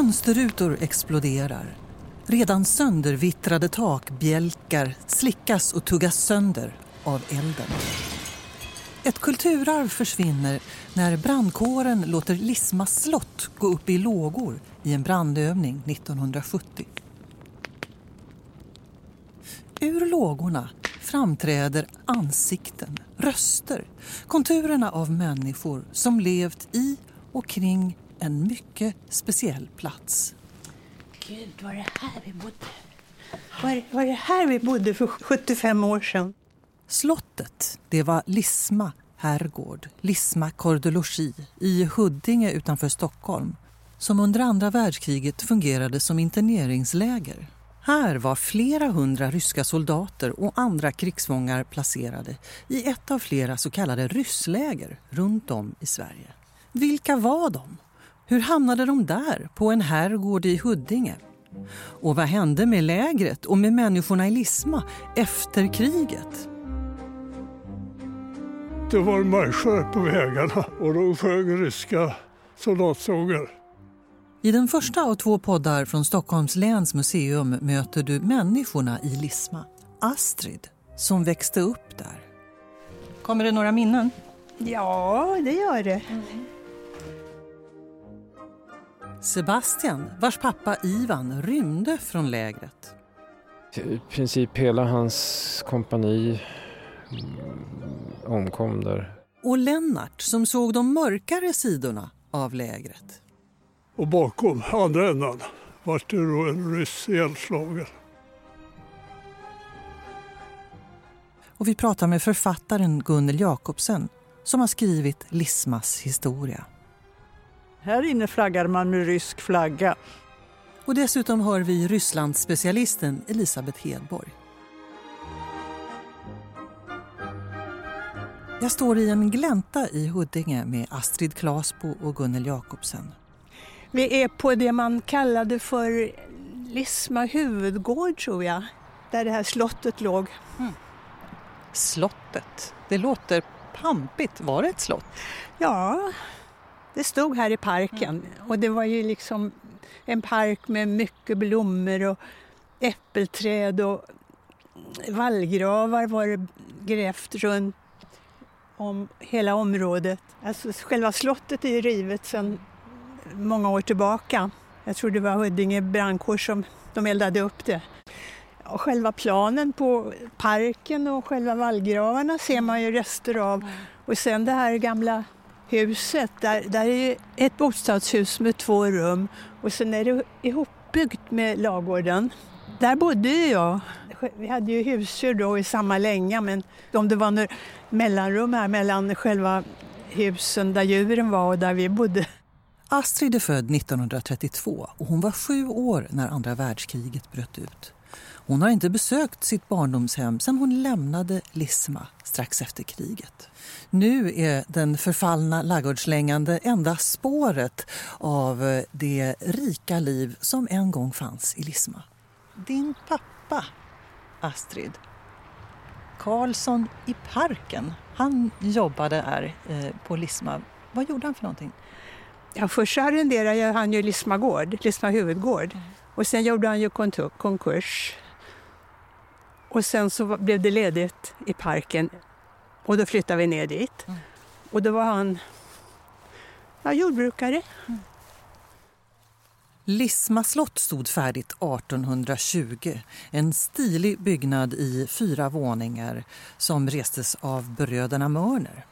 Fönsterrutor exploderar. Redan söndervittrade takbjälkar slickas och tuggas sönder av elden. Ett kulturarv försvinner när brandkåren låter Lisma slott gå upp i lågor i en brandövning 1970. Ur lågorna framträder ansikten, röster, konturerna av människor som levt i och kring en mycket speciell plats. Gud, var det här vi bodde? Var, var det här vi bodde för 75 år sedan? Slottet, det var Lisma herrgård, Lisma Kordologi i Huddinge utanför Stockholm som under andra världskriget fungerade som interneringsläger. Här var flera hundra ryska soldater och andra krigsfångar placerade i ett av flera så kallade ryssläger runt om i Sverige. Vilka var de? Hur hamnade de där, på en herrgård i Huddinge? Och vad hände med lägret och med människorna i Lisma efter kriget? Det var marscher på vägarna och de sjöng ryska soldatsånger. I den första av två poddar från Stockholms läns museum möter du människorna i Lisma. Astrid, som växte upp där. Kommer det några minnen? Ja, det gör det. Sebastian, vars pappa Ivan rymde från lägret. I princip hela hans kompani mm, omkom där. Och Lennart som såg de mörkare sidorna av lägret. Och bakom, andra änden, var det då en ryss ihjälslagen. Och vi pratar med författaren Gunnel Jakobsen som har skrivit Lismas historia. Här inne flaggar man med rysk flagga. Och dessutom hör vi Rysslandsspecialisten Elisabeth Hedborg. Jag står i en glänta i Huddinge med Astrid Klasbo och Gunnel Jakobsen. Vi är på det man kallade för Lisma huvudgård tror jag, där det här slottet låg. Mm. Slottet, det låter pampigt. Var det ett slott? Ja, det stod här i parken mm. och det var ju liksom en park med mycket blommor och äppelträd och vallgravar var det grävt runt om hela området. Alltså själva slottet är ju rivet sedan många år tillbaka. Jag tror det var Huddinge brandkår som de eldade upp det. Och själva planen på parken och själva vallgravarna ser man ju rester av. Och sen det här gamla huset, där, där är ett bostadshus med två rum och sen är det ihopbyggt med lagården. Där bodde jag. Vi hade ju husdjur då i samma länga men om det var några mellanrum här mellan själva husen där djuren var och där vi bodde. Astrid är född 1932 och hon var sju år när andra världskriget bröt ut. Hon har inte besökt sitt barndomshem sedan hon lämnade Lisma strax efter kriget. Nu är den förfallna laggårdslängande enda spåret av det rika liv som en gång fanns i Lisma. Din pappa, Astrid, Karlsson i parken, han jobbade här eh, på Lisma. Vad gjorde han för någonting? Ja, först arrenderade han ju Lisma gård, Lisma huvudgård. Mm. Och sen gjorde han ju konkurs. Och sen så blev det ledigt i parken och då flyttade vi ner dit. Mm. Och då var han ja, jordbrukare. Mm. Lisma slott stod färdigt 1820. En stilig byggnad i fyra våningar som restes av bröderna Mörner.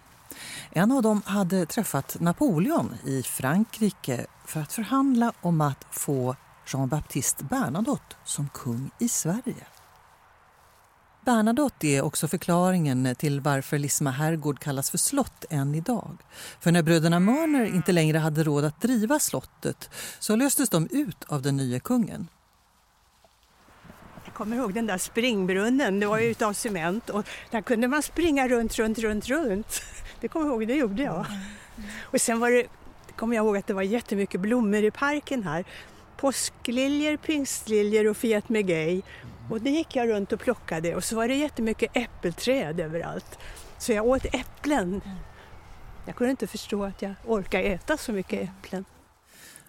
En av dem hade träffat Napoleon i Frankrike för att förhandla om att få Jean-Baptiste Bernadotte som kung i Sverige. Bernadotte är också förklaringen till varför Lisma herrgård kallas för slott än idag. För när bröderna Mörner inte längre hade råd att driva slottet så löstes de ut av den nya kungen. Jag kommer ihåg den där springbrunnen, det var ju utav cement och där kunde man springa runt, runt, runt, runt. Det kommer jag ihåg, det gjorde jag. Och sen var det, kommer jag ihåg att det var jättemycket blommor i parken här. Påskliljor, pingstliljor och Fiat Megay. Och det gick jag runt och plockade och så var det jättemycket äppelträd överallt. Så jag åt äpplen. Jag kunde inte förstå att jag orkade äta så mycket äpplen.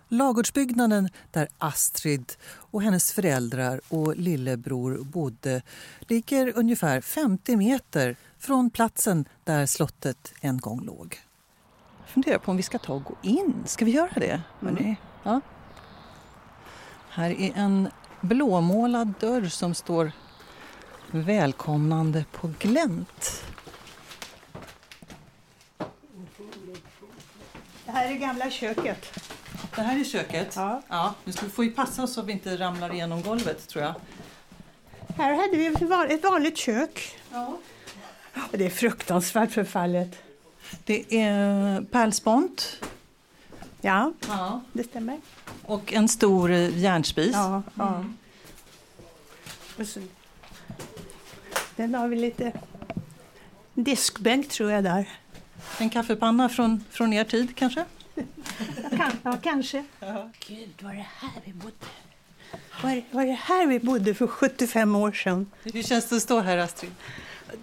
Lagårdsbyggnaden där Astrid och hennes föräldrar och lillebror bodde ligger ungefär 50 meter från platsen där slottet en gång låg. Jag funderar på om vi ska ta och gå in. Ska vi göra det? Mm. Ja. Här är en blåmålad dörr som står välkomnande på glänt. Det här är gamla köket. Det här är köket? Ja. ja. Nu ska vi ju passa oss så vi inte ramlar igenom golvet tror jag. Här hade vi ett vanligt kök. Ja. Det är fruktansvärt förfallet. Det är pärlspont. Ja, ja, det stämmer. Och en stor eh, järnspis. Ja, ja. Mm. Och så, den har vi lite diskbänk tror jag där. En kaffepanna från, från er tid kanske? ja, kan, ja, kanske. Ja. Gud, var det här vi bodde? Var, var det här vi bodde för 75 år sedan? Hur känns det att stå här, Astrid?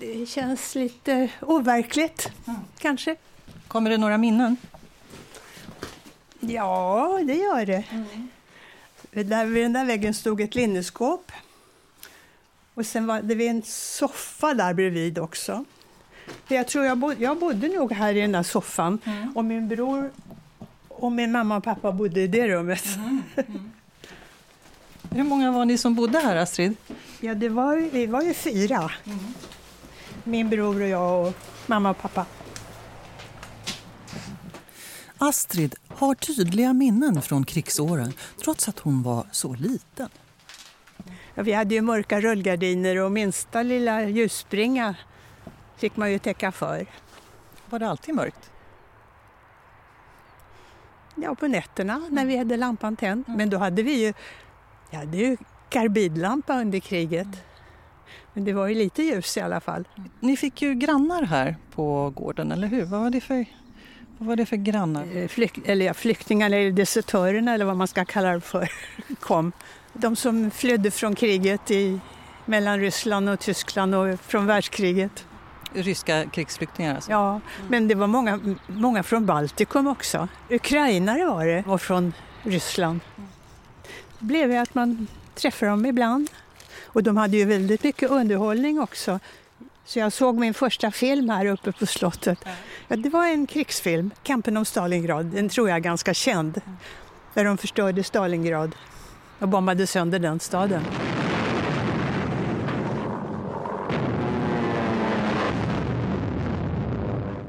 Det känns lite overkligt, mm. kanske. Kommer det några minnen? Ja, det gör det. Mm. Där, vid den där väggen stod ett linneskåp. Och sen var det en soffa där bredvid också. Jag tror jag, bod, jag bodde nog här i den där soffan mm. och min bror och min mamma och pappa bodde i det rummet. Mm. Mm. Hur många var ni som bodde här, Astrid? Ja, det var, vi var ju fyra. Mm. Min bror och jag och mamma och pappa. Astrid har tydliga minnen från krigsåren trots att hon var så liten. Ja, vi hade ju mörka rullgardiner och minsta lilla ljusspringa fick man ju täcka för. Var det alltid mörkt? Ja, på nätterna mm. när vi hade lampan tänd. Mm. Men då hade vi ju, ja, hade ju karbidlampa under kriget. Mm. Men det var ju lite ljus i alla fall. Ni fick ju grannar här på gården, eller hur? Vad var det för, vad var det för grannar? Eh, flyk, eller ja, flyktingarna, eller desertörerna eller vad man ska kalla det för, kom. De som flydde från kriget i, mellan Ryssland och Tyskland och från världskriget ryska krigsflyktingar? Alltså. Ja, mm. men det var många, många från Baltikum också. Ukrainare var det och från Ryssland. Det blev att man träffade dem ibland. Och de hade ju väldigt mycket underhållning också. Så jag såg min första film här uppe på slottet. Ja, det var en krigsfilm, Kampen om Stalingrad. Den tror jag är ganska känd. Där de förstörde Stalingrad och bombade sönder den staden.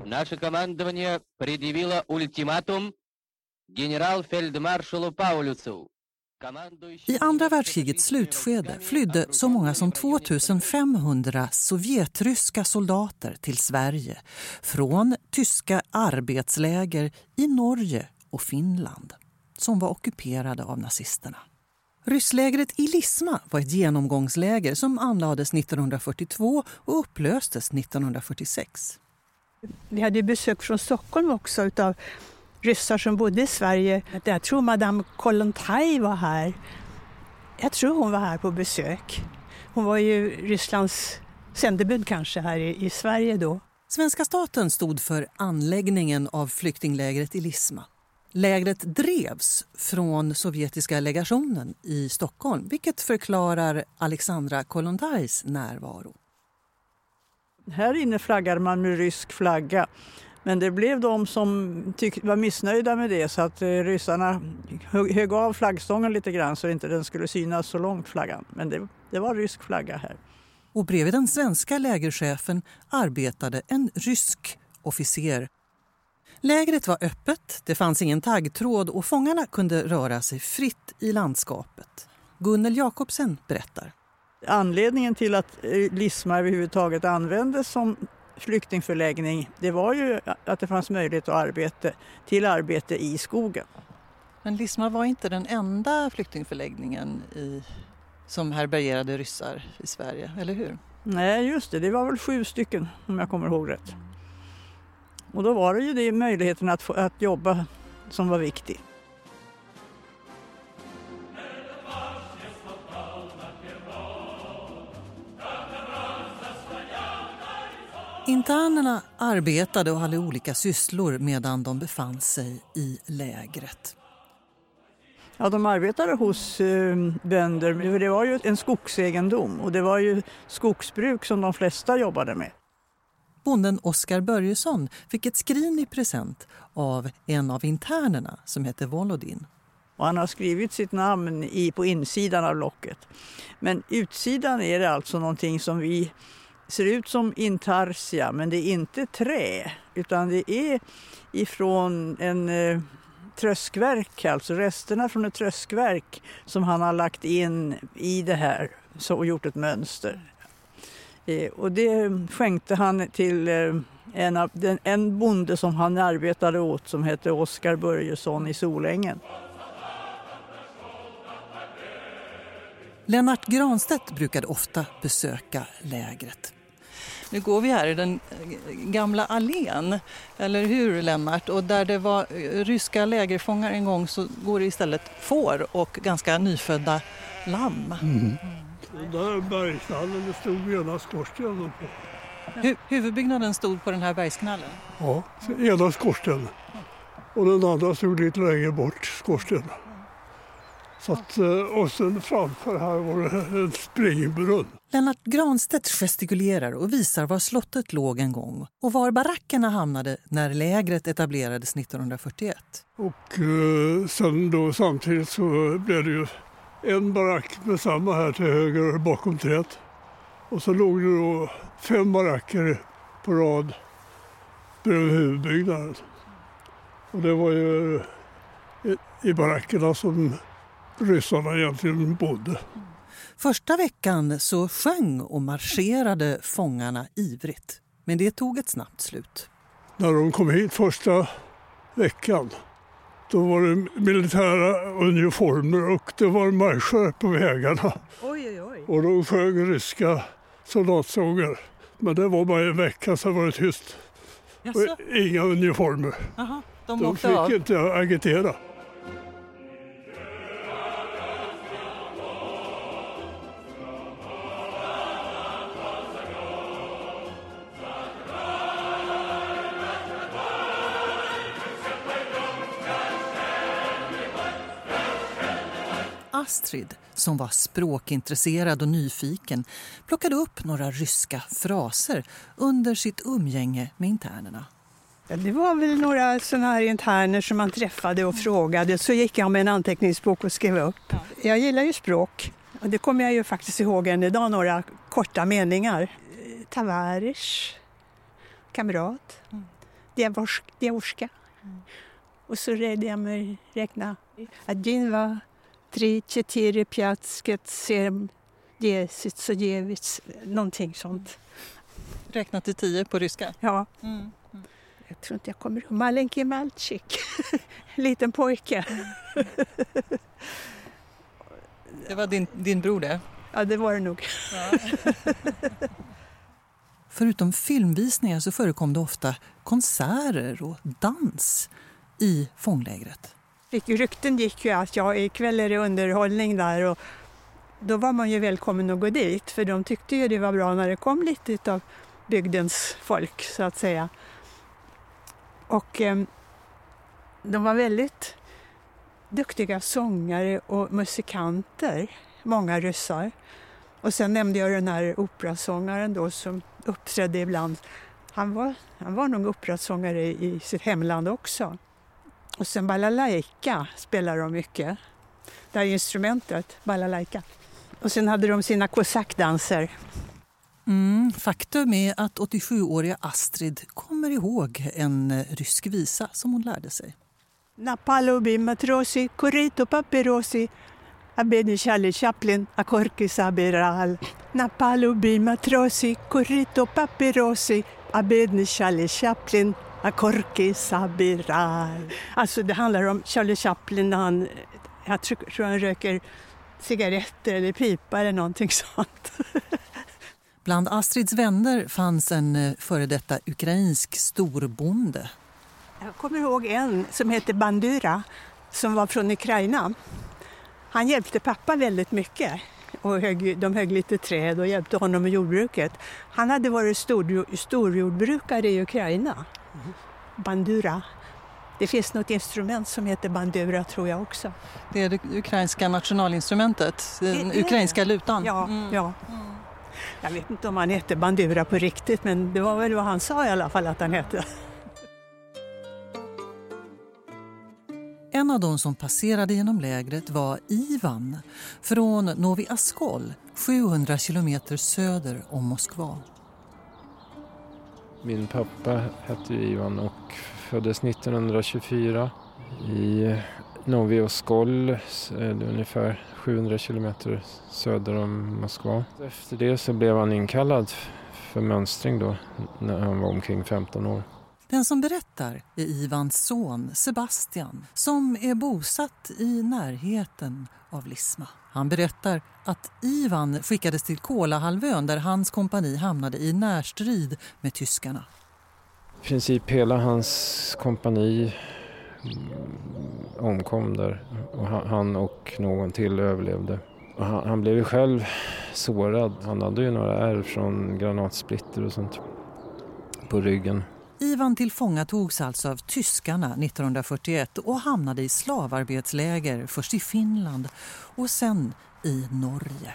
Наше командование предъявило ультиматум генерал-фельдмаршалу Paulusu. i andra världskrigets slutskede flydde så många som 2500 sovjetryska soldater till Sverige från tyska arbetsläger i Norge och Finland som var ockuperade av nazisterna. Rysslägret i Lisma var ett genomgångsläger som anlades 1942 och upplöstes 1946. Vi hade besök från Stockholm också utav ryssar som bodde i Sverige. Jag tror Madame Kollontaj var här. Jag tror hon var här på besök. Hon var ju Rysslands sändebud kanske här i, i Sverige då. Svenska staten stod för anläggningen av flyktinglägret i Lisma. Lägret drevs från sovjetiska legationen i Stockholm vilket förklarar Alexandra Kollontajs närvaro. Här inne flaggar man med rysk flagga. Men det blev de som tyck, var missnöjda med det så att eh, ryssarna högg, högg av flaggstången lite grann så inte den skulle synas så långt flaggan. Men det, det var rysk flagga här. Och bredvid den svenska lägerchefen arbetade en rysk officer. Lägret var öppet, det fanns ingen taggtråd och fångarna kunde röra sig fritt i landskapet. Gunnel Jakobsen berättar. Anledningen till att eh, Lisma överhuvudtaget användes som flyktingförläggning det var ju att det fanns möjlighet att arbete, till arbete i skogen. Men Lisma var inte den enda flyktingförläggningen i, som härbärgerade ryssar i Sverige, eller hur? Nej, just det. Det var väl sju stycken om jag kommer ihåg rätt. Och då var det ju det möjligheten att, få, att jobba som var viktig. Internerna arbetade och hade olika sysslor medan de befann sig i lägret. Ja, de arbetade hos eh, bönder. Det var ju en skogsegendom och det var ju skogsbruk som de flesta jobbade med. Bonden Oskar Börjesson fick ett skrin i present av en av internerna som hette Volodin. Och han har skrivit sitt namn i, på insidan av locket. Men utsidan är det alltså någonting som vi ser ut som intarsia, men det är inte trä utan det är ifrån en eh, tröskverk, alltså resterna från ett tröskverk som han har lagt in i det här så, och gjort ett mönster. Eh, och det skänkte han till eh, en, av, en bonde som han arbetade åt som hette Oskar Börjesson i Solängen. Lennart Granstedt brukade ofta besöka lägret. Nu går vi här i den gamla allén, eller hur Lennart? Och där det var eh, ryska lägerfångar en gång så går det istället får och ganska nyfödda lamm. Mm. Och där bergknallen, det stod ena skorstenen på. Hu huvudbyggnaden stod på den här bergsknallen? Ja, ena skorstenen. Och den andra stod lite längre bort, skorstenen. Så att, eh, och sen framför här var det en springbrunn. Lennart Granstedt gestikulerar och visar var slottet låg en gång och var barackerna hamnade när lägret etablerades 1941. Och eh, sen då samtidigt så blev det ju en barack med samma här till höger bakom trädet. Och så låg det då fem baracker på rad bredvid huvudbyggnaden. Och det var ju i barackerna som ryssarna egentligen bodde. Första veckan så sjöng och marscherade fångarna ivrigt. Men det tog ett snabbt slut. När de kom hit första veckan då var det militära uniformer och det var marscher på vägarna. Oj, oj, oj. Och de sjöng ryska soldatsånger. Men det var bara en vecka, så var det tyst. Och inga uniformer. Aha, de, de fick av. inte agitera. Astrid, som var språkintresserad och nyfiken, plockade upp några ryska fraser under sitt umgänge med internerna. Det var väl några sådana här interner som man träffade och frågade. Så gick jag med en anteckningsbok och skrev upp. Jag gillar ju språk. Och det kommer jag ju faktiskt ihåg än idag, några korta meningar. Tavarish, kamrat, diavorska. Mm. Och så räddade jag mig räkna. Adjin три, четыре, пять, семь, десять, содевить. Någonting sånt. Räkna till tio på ryska? Ja. Mm. Jag tror inte jag kommer ihåg. Malenki Malchik. Liten pojke. det var din, din bror det? Ja, det var det nog. Ja. Förutom filmvisningar så förekom det ofta konserter och dans i fånglägret. Rykten gick ju att ja, ikväll är det underhållning där och då var man ju välkommen att gå dit för de tyckte ju det var bra när det kom lite av bygdens folk så att säga. Och eh, de var väldigt duktiga sångare och musikanter, många ryssar. Och sen nämnde jag den här operasångaren då som uppträdde ibland. Han var, han var nog operasångare i sitt hemland också. Och sen balalaika spelar de mycket. Det här instrumentet, balalaika. Och sen hade de sina kosackdanser. Mm, faktum är att 87-åriga Astrid kommer ihåg en eh, rysk visa som hon lärde sig. Napalobi matrosi, korito papirosi, Abedi Charlie Chaplin, Akorki Sabiral. Napalobi matrosi, korito papirosi, Abedi Charlie Chaplin, Akorki Sabiral. Alltså det handlar om Charlie Chaplin när han, jag tror han röker cigaretter eller pipa eller någonting sånt. Bland Astrids vänner fanns en eh, före detta ukrainsk storbonde. Jag kommer ihåg en som hette Bandura som var från Ukraina. Han hjälpte pappa väldigt mycket. Och högg, de högg lite träd och hjälpte honom med jordbruket. Han hade varit stor, storjordbrukare i Ukraina. Bandura. Det finns något instrument som heter bandura tror jag också. Det är det ukrainska nationalinstrumentet, den Det ukrainska lutan. Ja, Mm. ja. Jag vet inte om han hette bandura på riktigt men det var väl vad han sa i alla fall att han hette. En av de som passerade genom lägret var Ivan från Novi Askol, 700 kilometer söder om Moskva. Min pappa hette Ivan och föddes 1924 i Novi Oskol, eh, ungefär 700 kilometer söder om Moskva. Efter det så blev han inkallad för mönstring då när han var omkring 15 år. Den som berättar är Ivans son Sebastian som är bosatt i närheten av Lisma. Han berättar att Ivan skickades till Kolahalvön där hans kompani hamnade i närstrid med tyskarna. I princip hela hans kompani mm, omkom där och han- han och någon till överlevde. Och han, han blev ju själv sårad. Han hade ju några ärr från granatsplitter och sånt på ryggen. Ivan tillfångatogs alltså av tyskarna 1941 och hamnade i slavarbetsläger först i Finland och sen i Norge.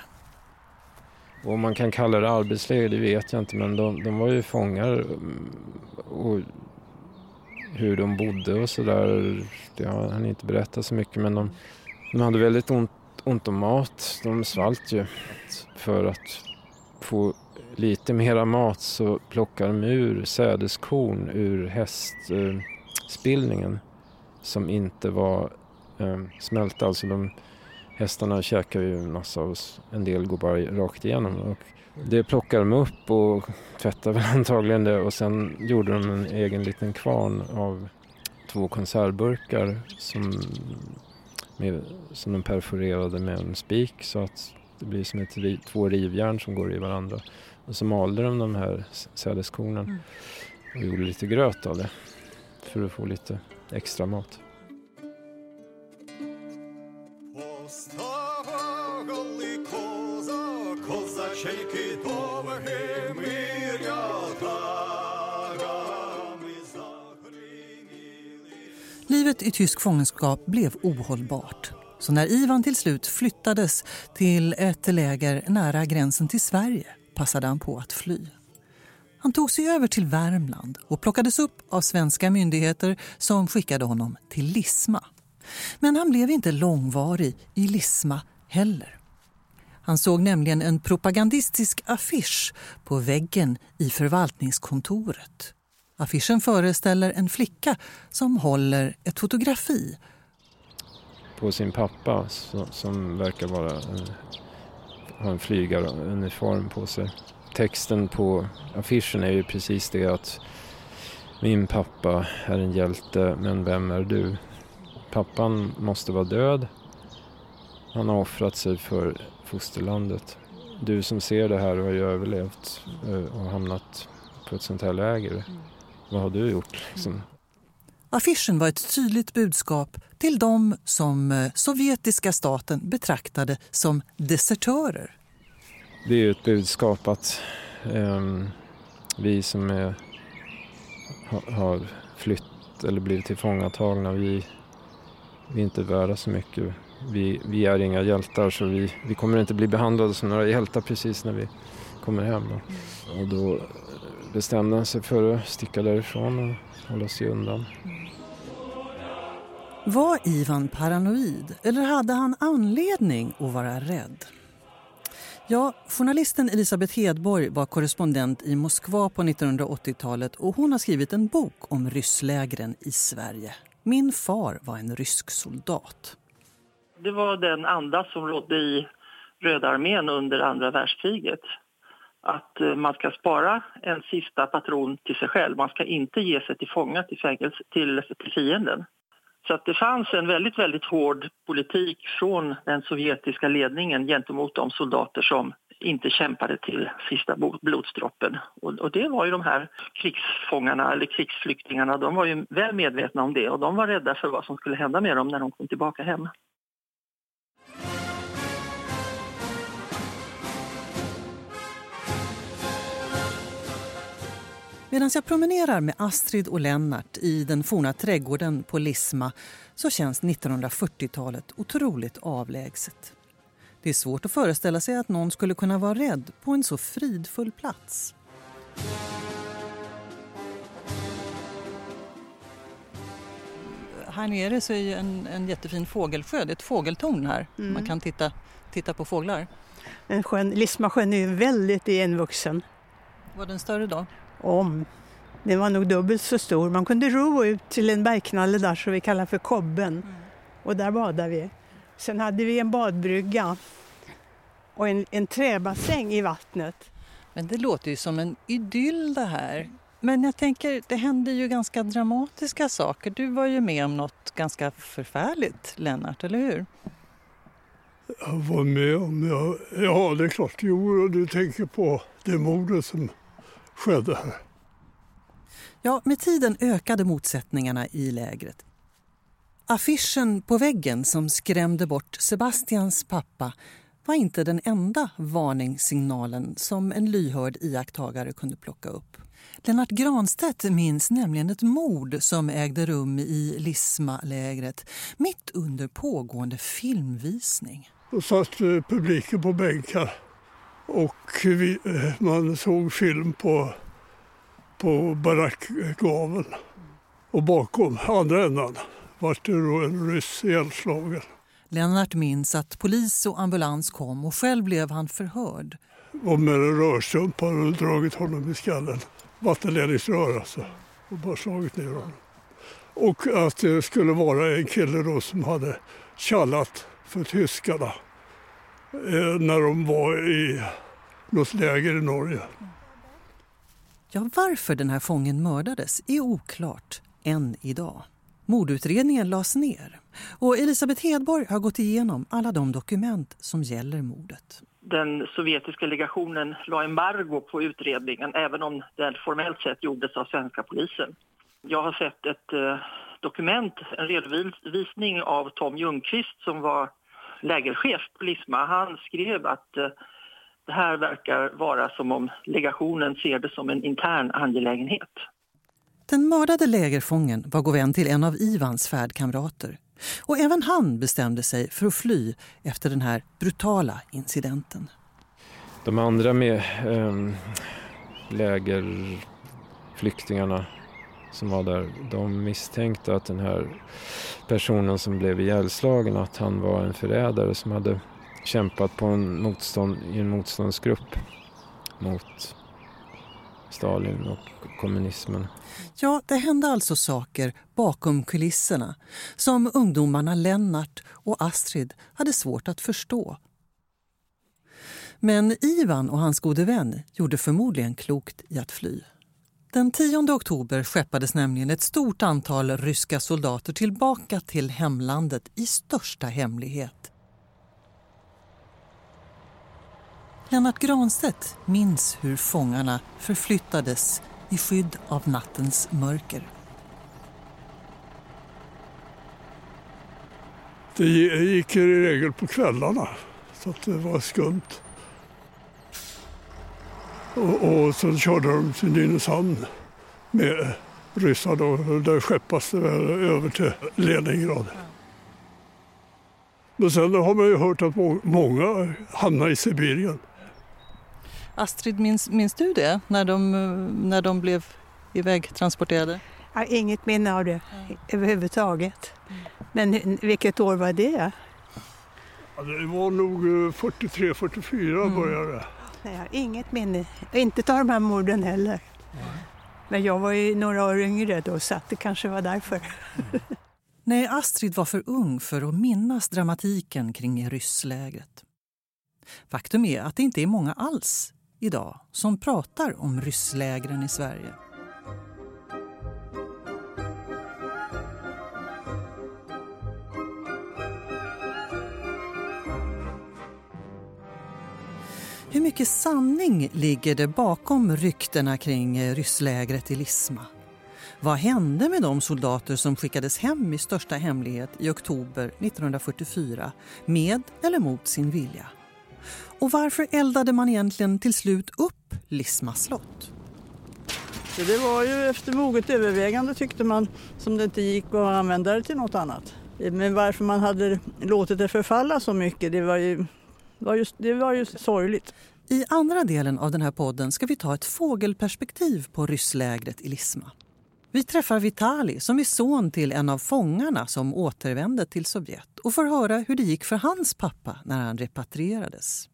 Om man kan kalla det arbetsläger, det vet jag inte, men de, de var ju fångar mm, och hur de bodde och sådär, det har han inte berättat så mycket, men de, de hade väldigt ont, ont om mat. De svalt ju. För att få lite mera mat så plockade de ur sädeskorn ur hästspillningen eh, som inte var eh, smälta. Alltså de, hästarna käkar ju en massa och en del går bara rakt igenom. Och det plockade de upp och tvättade väl antagligen det och sen gjorde de en egen liten kvarn av två konservburkar som, med, som de perforerade med en spik så att det blir som ett, två rivjärn som går i varandra. Och så malde de de här sädeskornen mm. och gjorde lite gröt av det för att få lite extra mat. Livet i tysk fångenskap blev ohållbart. Så när Ivan till slut flyttades till ett läger nära gränsen till Sverige passade han på att fly. Han tog sig över till Värmland och plockades upp av svenska myndigheter som skickade honom till Lisma. Men han blev inte långvarig i Lisma heller. Han såg nämligen en propagandistisk affisch på väggen i förvaltningskontoret. Affischen föreställer en flicka som håller ett fotografi på sin pappa så, som verkar vara en, ha en flygaruniform på sig. Texten på affischen är ju precis det att min pappa är en hjälte men vem är du? Pappan måste vara död. Han har offrat sig för fosterlandet. Du som ser det här har ju överlevt eh, och hamnat på ett sånt här läger. Vad har du gjort? Liksom? Affischen var ett tydligt budskap till dem som eh, sovjetiska staten betraktade som desertörer. Det är ett budskap att ehm, vi som är, har flytt eller blivit tillfångatagna, vi, vi är inte värda så mycket. Vi, vi är inga hjältar så vi, vi kommer inte bli behandlade som några hjältar precis när vi kommer hem. Då. Och då bestämde han sig för att sticka därifrån och hålla sig undan. Var Ivan paranoid eller hade han anledning att vara rädd? Ja, journalisten Elisabeth Hedborg var korrespondent i Moskva på 1980-talet och hon har skrivit en bok om rysslägren i Sverige. Min far var en rysk soldat. Det var den anda som rådde i Röda armén under andra världskriget. Att eh, man ska spara en sista patron till sig själv. Man ska inte ge sig till fånga till, fängelse, till, till fienden. Så att det fanns en väldigt, väldigt hård politik från den sovjetiska ledningen gentemot de soldater som inte kämpade till sista blodsdroppen. Och, och det var ju de här krigsfångarna eller krigsflyktingarna, de var ju väl medvetna om det och de var rädda för vad som skulle hända med dem när de kom tillbaka hem. Medan jag promenerar med Astrid och Lennart i den forna trädgården på Lisma så känns 1940-talet otroligt avlägset. Det är svårt att föreställa sig att någon skulle kunna vara rädd på en så fridfull plats. Här nere så är ju en, en jättefin fågelsjö, det är ett fågeltorn här. Mm. Man kan titta, titta på fåglar. Men sjön, Lismasjön är ju väldigt igenvuxen. Var den större då? Om. Den var nog dubbelt så stor. Man kunde ro ut till en bergknalle där som vi kallar för Kobben. Och där badade vi. Sen hade vi en badbrygga och en, en träbassäng i vattnet. Men det låter ju som en idyll det här. Men jag tänker, det händer ju ganska dramatiska saker. Du var ju med om något ganska förfärligt, Lennart, eller hur? Jag var med om, ja, ja det är klart, jo, du tänker på det mordet som skedde här. Ja, med tiden ökade motsättningarna i lägret. Affischen på väggen som skrämde bort Sebastians pappa var inte den enda varningssignalen som en lyhörd iakttagare kunde plocka upp. Lennart Granstedt minns nämligen ett mord som ägde rum i Lisma-lägret mitt under pågående filmvisning. Då satt eh, publiken på bänkar och vi, eh, man såg film på, på barackgaveln. Och bakom, andra ändan, var det då en ryss ihjälslagen. Lennart minns att polis och ambulans kom och själv blev han förhörd. Och med en rörstump hade de dragit honom i skallen. Vattenledningsrör alltså. Och bara slagit ner honom. Och att det skulle vara en kille då som hade kallat för tyskarna när de var i något läger i Norge. Ja, varför den här fången mördades är oklart än idag. Mordutredningen lades ner och Elisabeth Hedborg har gått igenom alla de dokument som gäller mordet. Den sovjetiska legationen la embargo på utredningen även om den formellt sett gjordes av svenska polisen. Jag har sett ett eh, dokument, en redovisning av Tom Ljungqvist som var lägerchef på Lisma. Han skrev att eh, det här verkar vara som om legationen ser det som en intern angelägenhet. Den mördade lägerfången var god vän till en av Ivans färdkamrater. Och även han bestämde sig för att fly efter den här brutala incidenten. De andra med ähm, lägerflyktingarna som var där, de misstänkte att den här personen som blev ihjälslagen, att han var en förrädare som hade kämpat på en motstånd, i en motståndsgrupp mot Stalin och kommunismen. Ja, det hände alltså saker bakom kulisserna som ungdomarna Lennart och Astrid hade svårt att förstå. Men Ivan och hans gode vän gjorde förmodligen klokt i att fly. Den 10 oktober skeppades nämligen ett stort antal ryska soldater tillbaka till hemlandet i största hemlighet. Lennart Granstedt minns hur fångarna förflyttades i skydd av nattens mörker. Det gick i regel på kvällarna så att det var skumt. Och, och så körde de till Nynäshamn med ryssar då. Där skeppas det väl över till Leningrad. Men sen har man ju hört att må- många hamnar i Sibirien. Astrid, minns, minns du det? När de, eh, när de blev ivägtransporterade? Jag har inget minne av det överhuvudtaget. Men vilket år var det? Ja, det var nog 43-44 började Nej, jag har inget minne. Inte av de här morden heller. Men jag var ju några år yngre då så att det kanske var därför. Nej, Astrid var för ung för att minnas dramatiken kring rysslägret. Faktum är att det inte är många alls idag som pratar om rysslägren i Sverige. Hur mycket sanning ligger det bakom ryktena kring eh, rysslägret i Lisma? Vad hände med de soldater som skickades hem i största hemlighet i oktober 1944 med eller mot sin vilja? Och varför eldade man egentligen till slut upp Lisma slott? Så det var ju efter moget övervägande tyckte man som det inte gick att använda det till något annat. Men varför man hade låtit det förfalla så mycket, det var ju, var just, det var ju sorgligt. I andra delen av den här podden ska vi ta ett fågelperspektiv på rysslägret i Lisma. Vi träffar Vitali som är son till en av fångarna som återvände till Sovjet och får höra hur det gick för hans pappa när han repatrierades.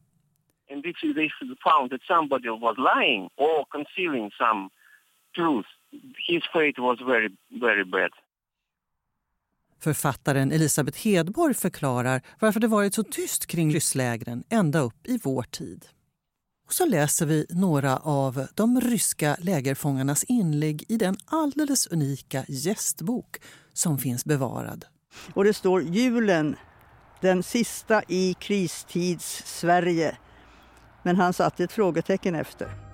And if they found that somebody was lying or concealing some truth, his fate was very, very bad. Författaren Elisabeth Hedborg förklarar varför det varit så tyst kring rysslägren ända upp i vår tid. Och så läser vi några av de ryska lägerfångarnas inlägg i den alldeles unika gästbok som finns bevarad. Och det står julen, den sista i kristids Sverige. Men han satte ett frågetecken efter.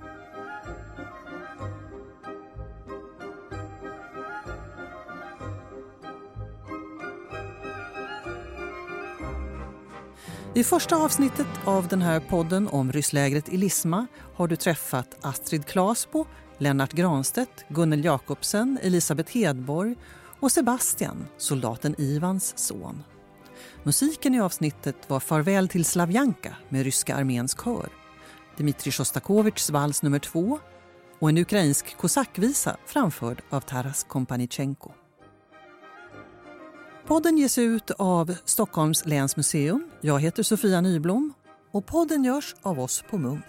I första avsnittet av den här podden om rysslägret i Lisma har du träffat Astrid Klasbo, Lennart Granstedt, Gunnel Jakobsen, Elisabeth Hedborg och Sebastian, soldaten Ivans son. Musiken i avsnittet var Farväl till Slavjanka med ryska arméns kör, Dmitrij Sjostakovitjs vals nummer två och en ukrainsk kosackvisa framförd av Taras Kompanichenko. Podden ges ut av Stockholms läns museum jag heter Sofia Nyblom och podden görs av oss på Munk.